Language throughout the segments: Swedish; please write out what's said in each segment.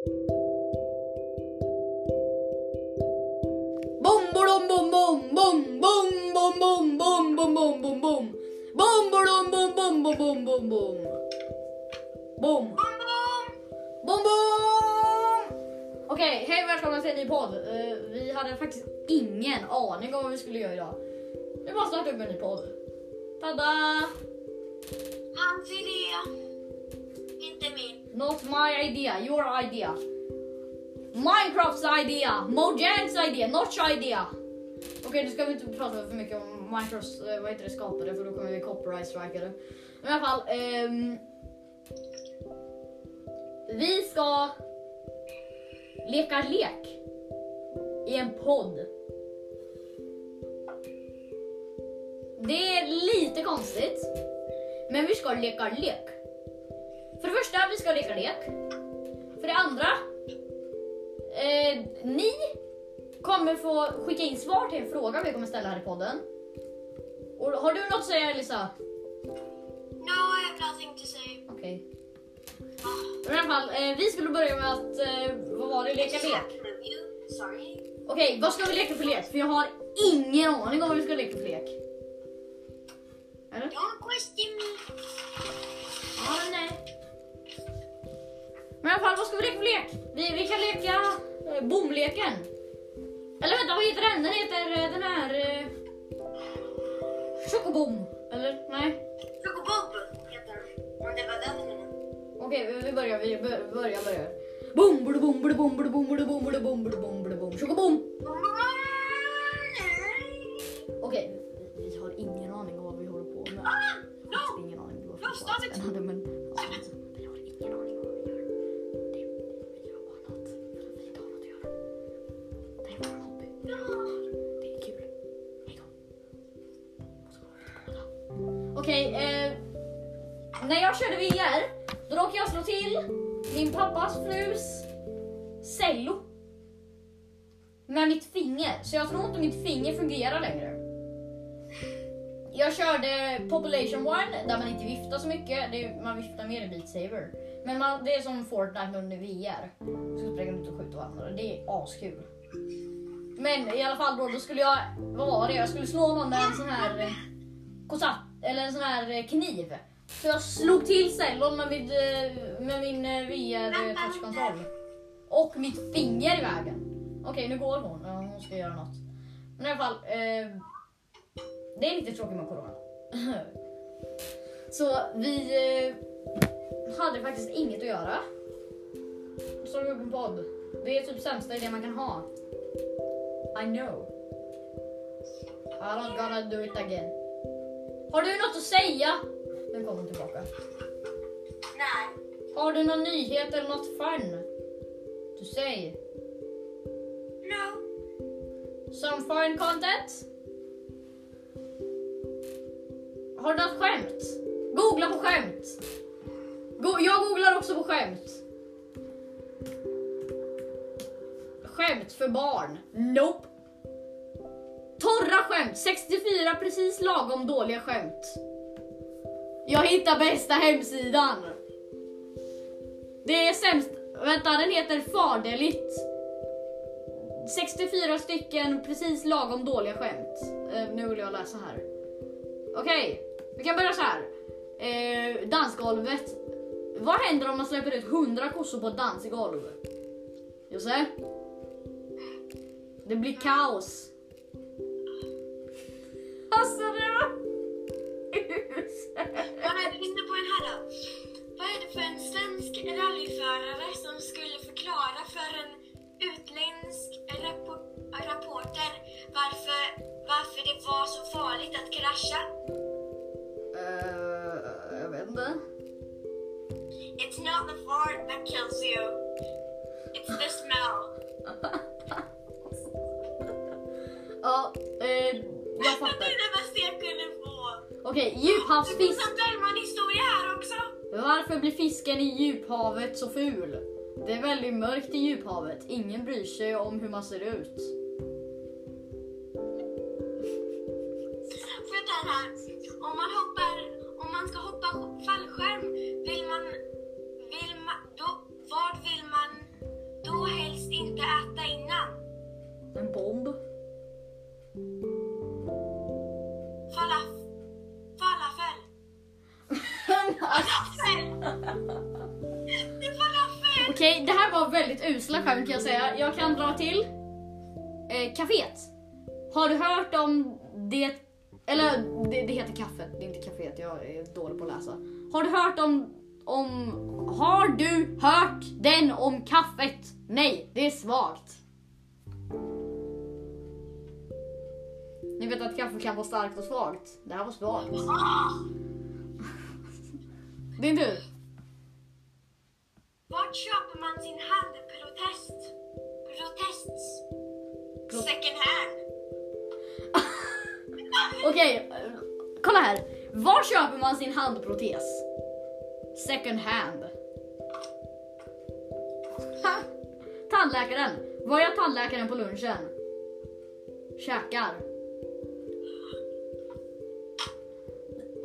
Bom, bom, bom, bom, bom, bom, bom, bom, bom, bom, bom, bom, bom. Bom, bom, bom, bom, bom, bom, bom, bom. Bom. Bom, bom! Okej, hej välkomna till en ny podd. Eh, vi hade faktiskt ingen aning om vad vi skulle göra idag. Vi bara startade upp en ny podd. Tada! Hans. Inte min. Not my idea, your idea. Minecrafts idea, Mojangs idea, Notch idea. Okej, nu ska vi inte prata för mycket om Minecrafts eh, vad heter det, skapare för då kommer vi copyright strikade. Men i alla fall. ehm, vi ska leka lek i en podd. Det är lite konstigt, men vi ska leka lek. För det första, vi ska leka lek. För det andra, eh, ni kommer få skicka in svar till en fråga vi kommer ställa här i podden. Och har du något att säga Elisa? No, I have nothing to say. Okej. Oh. I alla fall, eh, vi skulle börja med att, eh, vad var det, leka lek. Okej, vad ska vi leka för lek? För jag har ingen aning om vad vi ska leka för lek. Eller? Don't question me. Ja, nej. Men i alla fall, vad ska vi leka för lek? Vi, vi kan leka eh, bomleken. Eller vänta, vad heter den? Den heter den här... Eh, Chocobom. Eller? Nej. Chocobob heter den. Om det var den. Okej, vi- vi börjar. Vi börjar, börjar. Bom, bada, bom, bada, bom, bada, bom, bada, bom, bada, bom, bada, bom, bada, bom. Chocobom. Okej, vi- har ingen aning om vad vi håller på med. Ah, no! Ingen aning. om vad vi Lost, pratar Okej, eh, när jag körde VR, då råkade jag slå till min pappas frus cello med mitt finger. Så jag tror inte mitt finger fungerar längre. Jag körde Population One där man inte viftar så mycket. Det är, man viftar mer i Beat Saber. Men man, det är som Fortnite under VR. Så springer man ut och skjuter varandra. Det är askul. Men i alla fall då, då skulle jag, vad var det? Jag skulle slå någon med en sån här eh, kosatt, eller en sån här eh, kniv. Så jag slog till cellon med, eh, med min VR eh, touchkontroll. Och mitt finger i vägen. Okej, nu går hon. Hon ska göra något. Men i alla fall. Eh, det är lite tråkigt med corona. Så vi eh, hade faktiskt inget att göra. Så vi upp en podd. Det är typ sämsta idé man kan ha. I know. I don't gonna do it again. Har du något att säga? Nu kommer hon tillbaka. Nej. Har du någon nyhet eller något fun? To say? No. Some fun content? Har du något skämt? Googla på skämt. Go jag googlar också på skämt. Skämt för barn. Nope. Torra skämt. 64 precis lagom dåliga skämt. Jag hittar bästa hemsidan. Det är sämst. Vänta, den heter Faderligt. 64 stycken precis lagom dåliga skämt. Uh, nu vill jag läsa här. Okej, vi kan börja så här. Uh, dansgolvet. Vad händer om man släpper ut 100 kossor på ett dansgolv? Josse? Det blir kaos. Alltså det var... Jag är inne på den här då. Vad är det för en svensk rallyförare som skulle förklara för en utländsk rapo- rapporter varför, varför det var så farligt att krascha? Eh, jag vet inte. It's not the fart that kills you. It's the smell. Ja, eh, jag Det är fattar. det bästa jag kunde få. Okej, djuphavsfisk. finns en Bellman-historia här också. Varför blir fisken i djuphavet så ful? Det är väldigt mörkt i djuphavet. Ingen bryr sig om hur man ser ut. Väldigt usla skämt kan jag säga. Jag kan dra till. Eh, kaféet. Har du hört om det... Eller det, det heter kaffet, det är inte kaféet. Jag är dålig på att läsa. Har du hört om... om har du hört den om kaffet? Nej, det är svagt. Ni vet att kaffe kan vara starkt och svagt. Det här var svagt. Din tur. Vart köper man sin handprotest? Protests? Pro- Second hand. Okej, eh, kolla här. Var köper man sin handprotes? Second hand. Ha! Tandläkaren. Var är tandläkaren på lunchen? Käkar.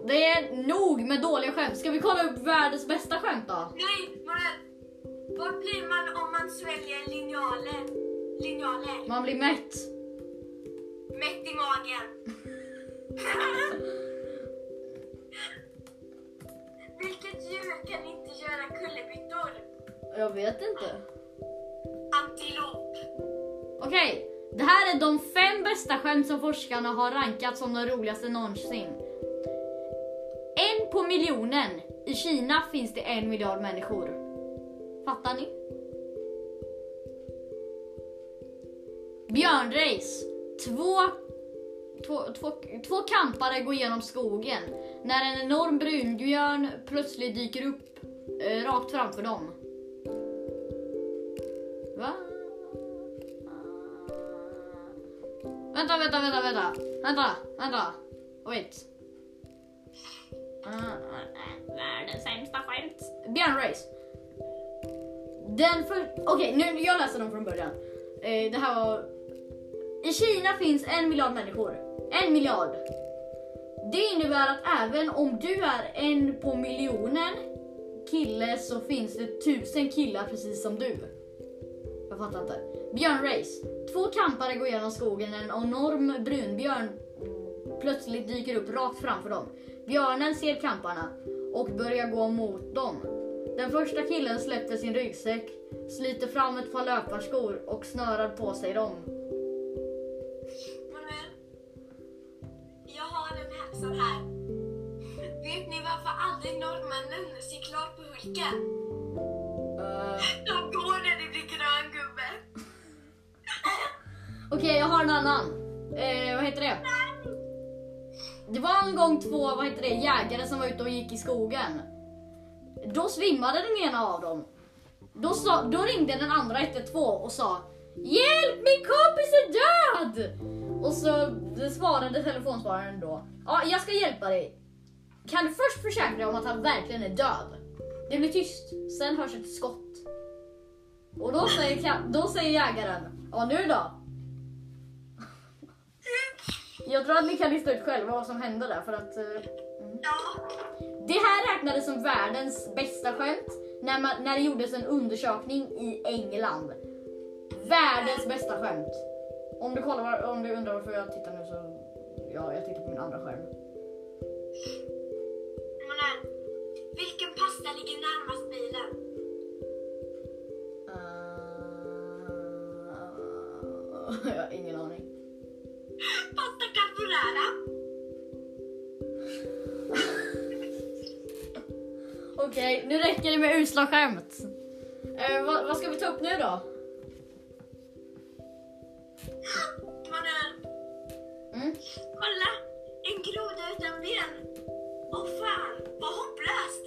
Det är nog med dåliga skämt. Ska vi kolla upp världens bästa skämt då? Nej, men vad blir man om man sväljer linjaler? Linjaler? Man blir mätt. Mätt i magen. Vilket djur kan inte göra kullerbyttor? Jag vet inte. Antilop. Okej, det här är de fem bästa skämt som forskarna har rankat som de roligaste någonsin. En på miljonen. I Kina finns det en miljard människor. Fattar ni? Björnrace. Två, två, två, två kampare går genom skogen när en enorm brunbjörn plötsligt dyker upp eh, rakt framför dem. Va? Vänta, vänta, vänta, vänta. Vänta, vänta. Wait. Uh, Världens sämsta skämt. Björnrace. Den för... Okej, nu jag läser dem från början. Eh, det här var... I Kina finns en miljard människor. En miljard. Det innebär att även om du är en på miljonen kille så finns det tusen killar precis som du. Jag fattar inte. Björnrace. Två kampare går genom skogen när en enorm brunbjörn plötsligt dyker upp rakt framför dem. Björnen ser kamparna och börjar gå mot dem. Den första killen släppte sin ryggsäck, sliter fram ett par löparskor och snörar på sig dem. Manuel, jag har en här, sån här. Vet ni varför aldrig norrmännen cyklar på Hulken? Eh, De går när det blir grön gubbe. Okej, jag har en annan. Eh, vad heter det? Det var en gång två vad heter det, jägare som var ute och gick i skogen. Då svimmade den ena av dem. Då, sa, då ringde den andra 112 och sa Hjälp, min kompis är död! Och så svarade telefonsvararen då. Ja, jag ska hjälpa dig. Kan du först försäkra dig om att han verkligen är död? Det blir tyst. Sen hörs ett skott. Och då säger, då säger jägaren. Ja, nu då? Jag tror att ni kan lista ut själva vad som hände där för att... Eh, Ja, det här räknades som världens bästa skämt när, man, när det gjordes en undersökning i England. Världens bästa skämt. Om du, kollar, om du undrar varför jag tittar nu så... Ja, jag tittar på min andra skärm. Manuel. Vilken pasta ligger närmast bilen? Uh, jag har ingen aning. Pasta carbonara. Okej, nu räcker det med usla skämt. Eh, vad, vad ska vi ta upp nu då? Manuel, Mm? kolla! En groda utan ben. Åh fan, vad hopplöst!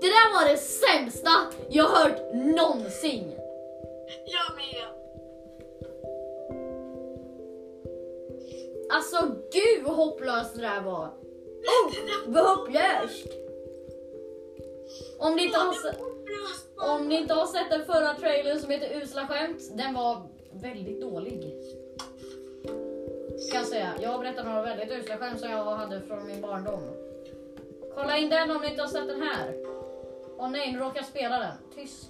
Det där var det sämsta jag hört någonsin. Jag med. Alltså gud vad hopplöst det där var. Oh, vad hopplöst. Om ni, inte har se- om ni inte har sett den förra trailern som heter Usla skämt, den var väldigt dålig. Ska jag säga. Jag har berättat några väldigt usla skämt som jag hade från min barndom. Kolla in den om ni inte har sett den här. Åh nej, nu råkar jag spela den. Tyst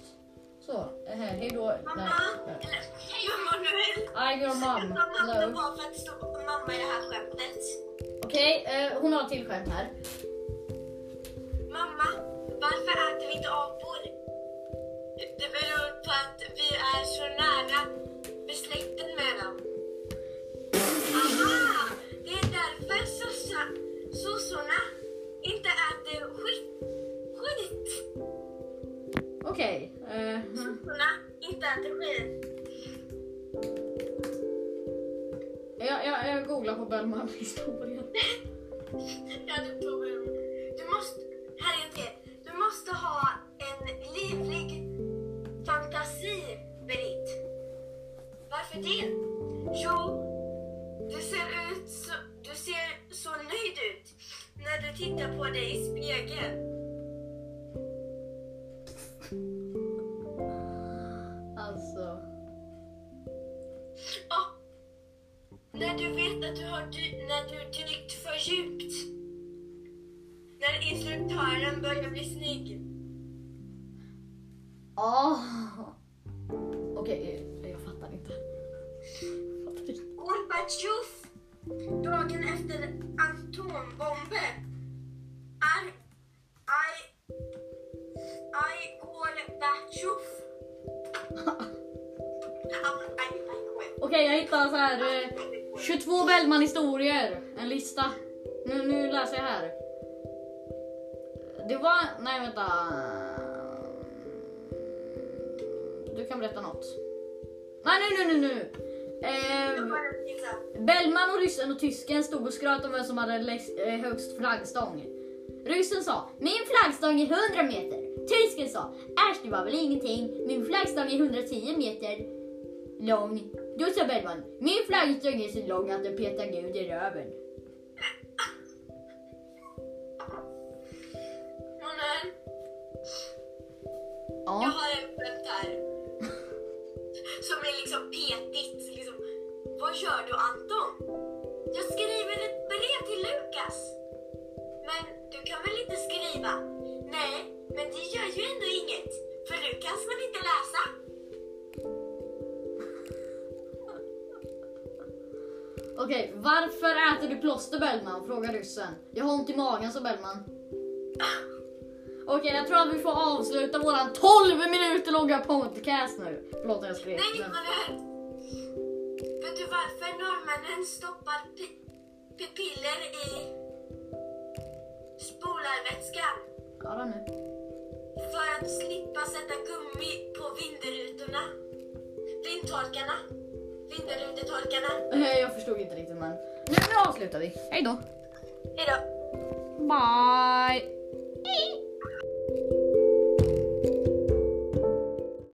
så. Eh, här, hej då. Mamma! Nej. Eller, hej mamma nu! I your mom. Mamma var för att stå mamma i det här skämtet. Okej, okay, eh, hon har ett till skämt här. Mamma, varför äter vi inte apor? Det beror på att vi är så nära besläkten med dem. Aha! Varför det? Jo, du ser ut så, du ser så nöjd ut när du tittar på dig i spegeln. Alltså. Ja. När du vet att du har dy- när du dykt för djupt. När instruktören börjar bli snygg. Ah. Okej, eh, jag fattar inte. Gorbatjov, dagen efter atombomber. Är... Aj... Aj Gorbatjov. Okej, jag hittade så här eh, 22 Bellman-historier. En lista. Nu, nu läser jag här. Det var... Nej, vänta. Du kan berätta något. Nej, nu, nu, nu, nu. Eh, Bellman och ryssen och tysken stod och skröt om vem som hade eh, högst flaggstång. Ryssen sa, min flaggstång är 100 meter. Tysken sa, äsch det var väl ingenting, min flaggstång är 110 meter lång. Då sa Bellman, min flaggstång är så lång att den petar Gud i röven. Mannen, jag Ja, har en skämt här. Som är liksom petigt. Liksom. Vad gör du Anton? Jag skriver ett brev till Lukas. Men du kan väl inte skriva? Nej, men det gör ju ändå inget. För Lukas kan inte läsa. okej. Varför äter du plåster Bellman? Frågar ryssen. Jag har ont i magen, sa Bellman. Okej, jag tror att vi får avsluta våran 12 minuter långa podcast nu. Förlåt jag skrek. Nej, men-. Vet du varför norrmännen stoppar pi- pupiller i spolarvätskan? Ja, då nu. För att slippa sätta gummi på vindrutorna. Vindtorkarna. Vindrutetorkarna. Eh, Jag förstod inte riktigt men nu, nu avslutar vi. Hej då. Hejdå. Bye.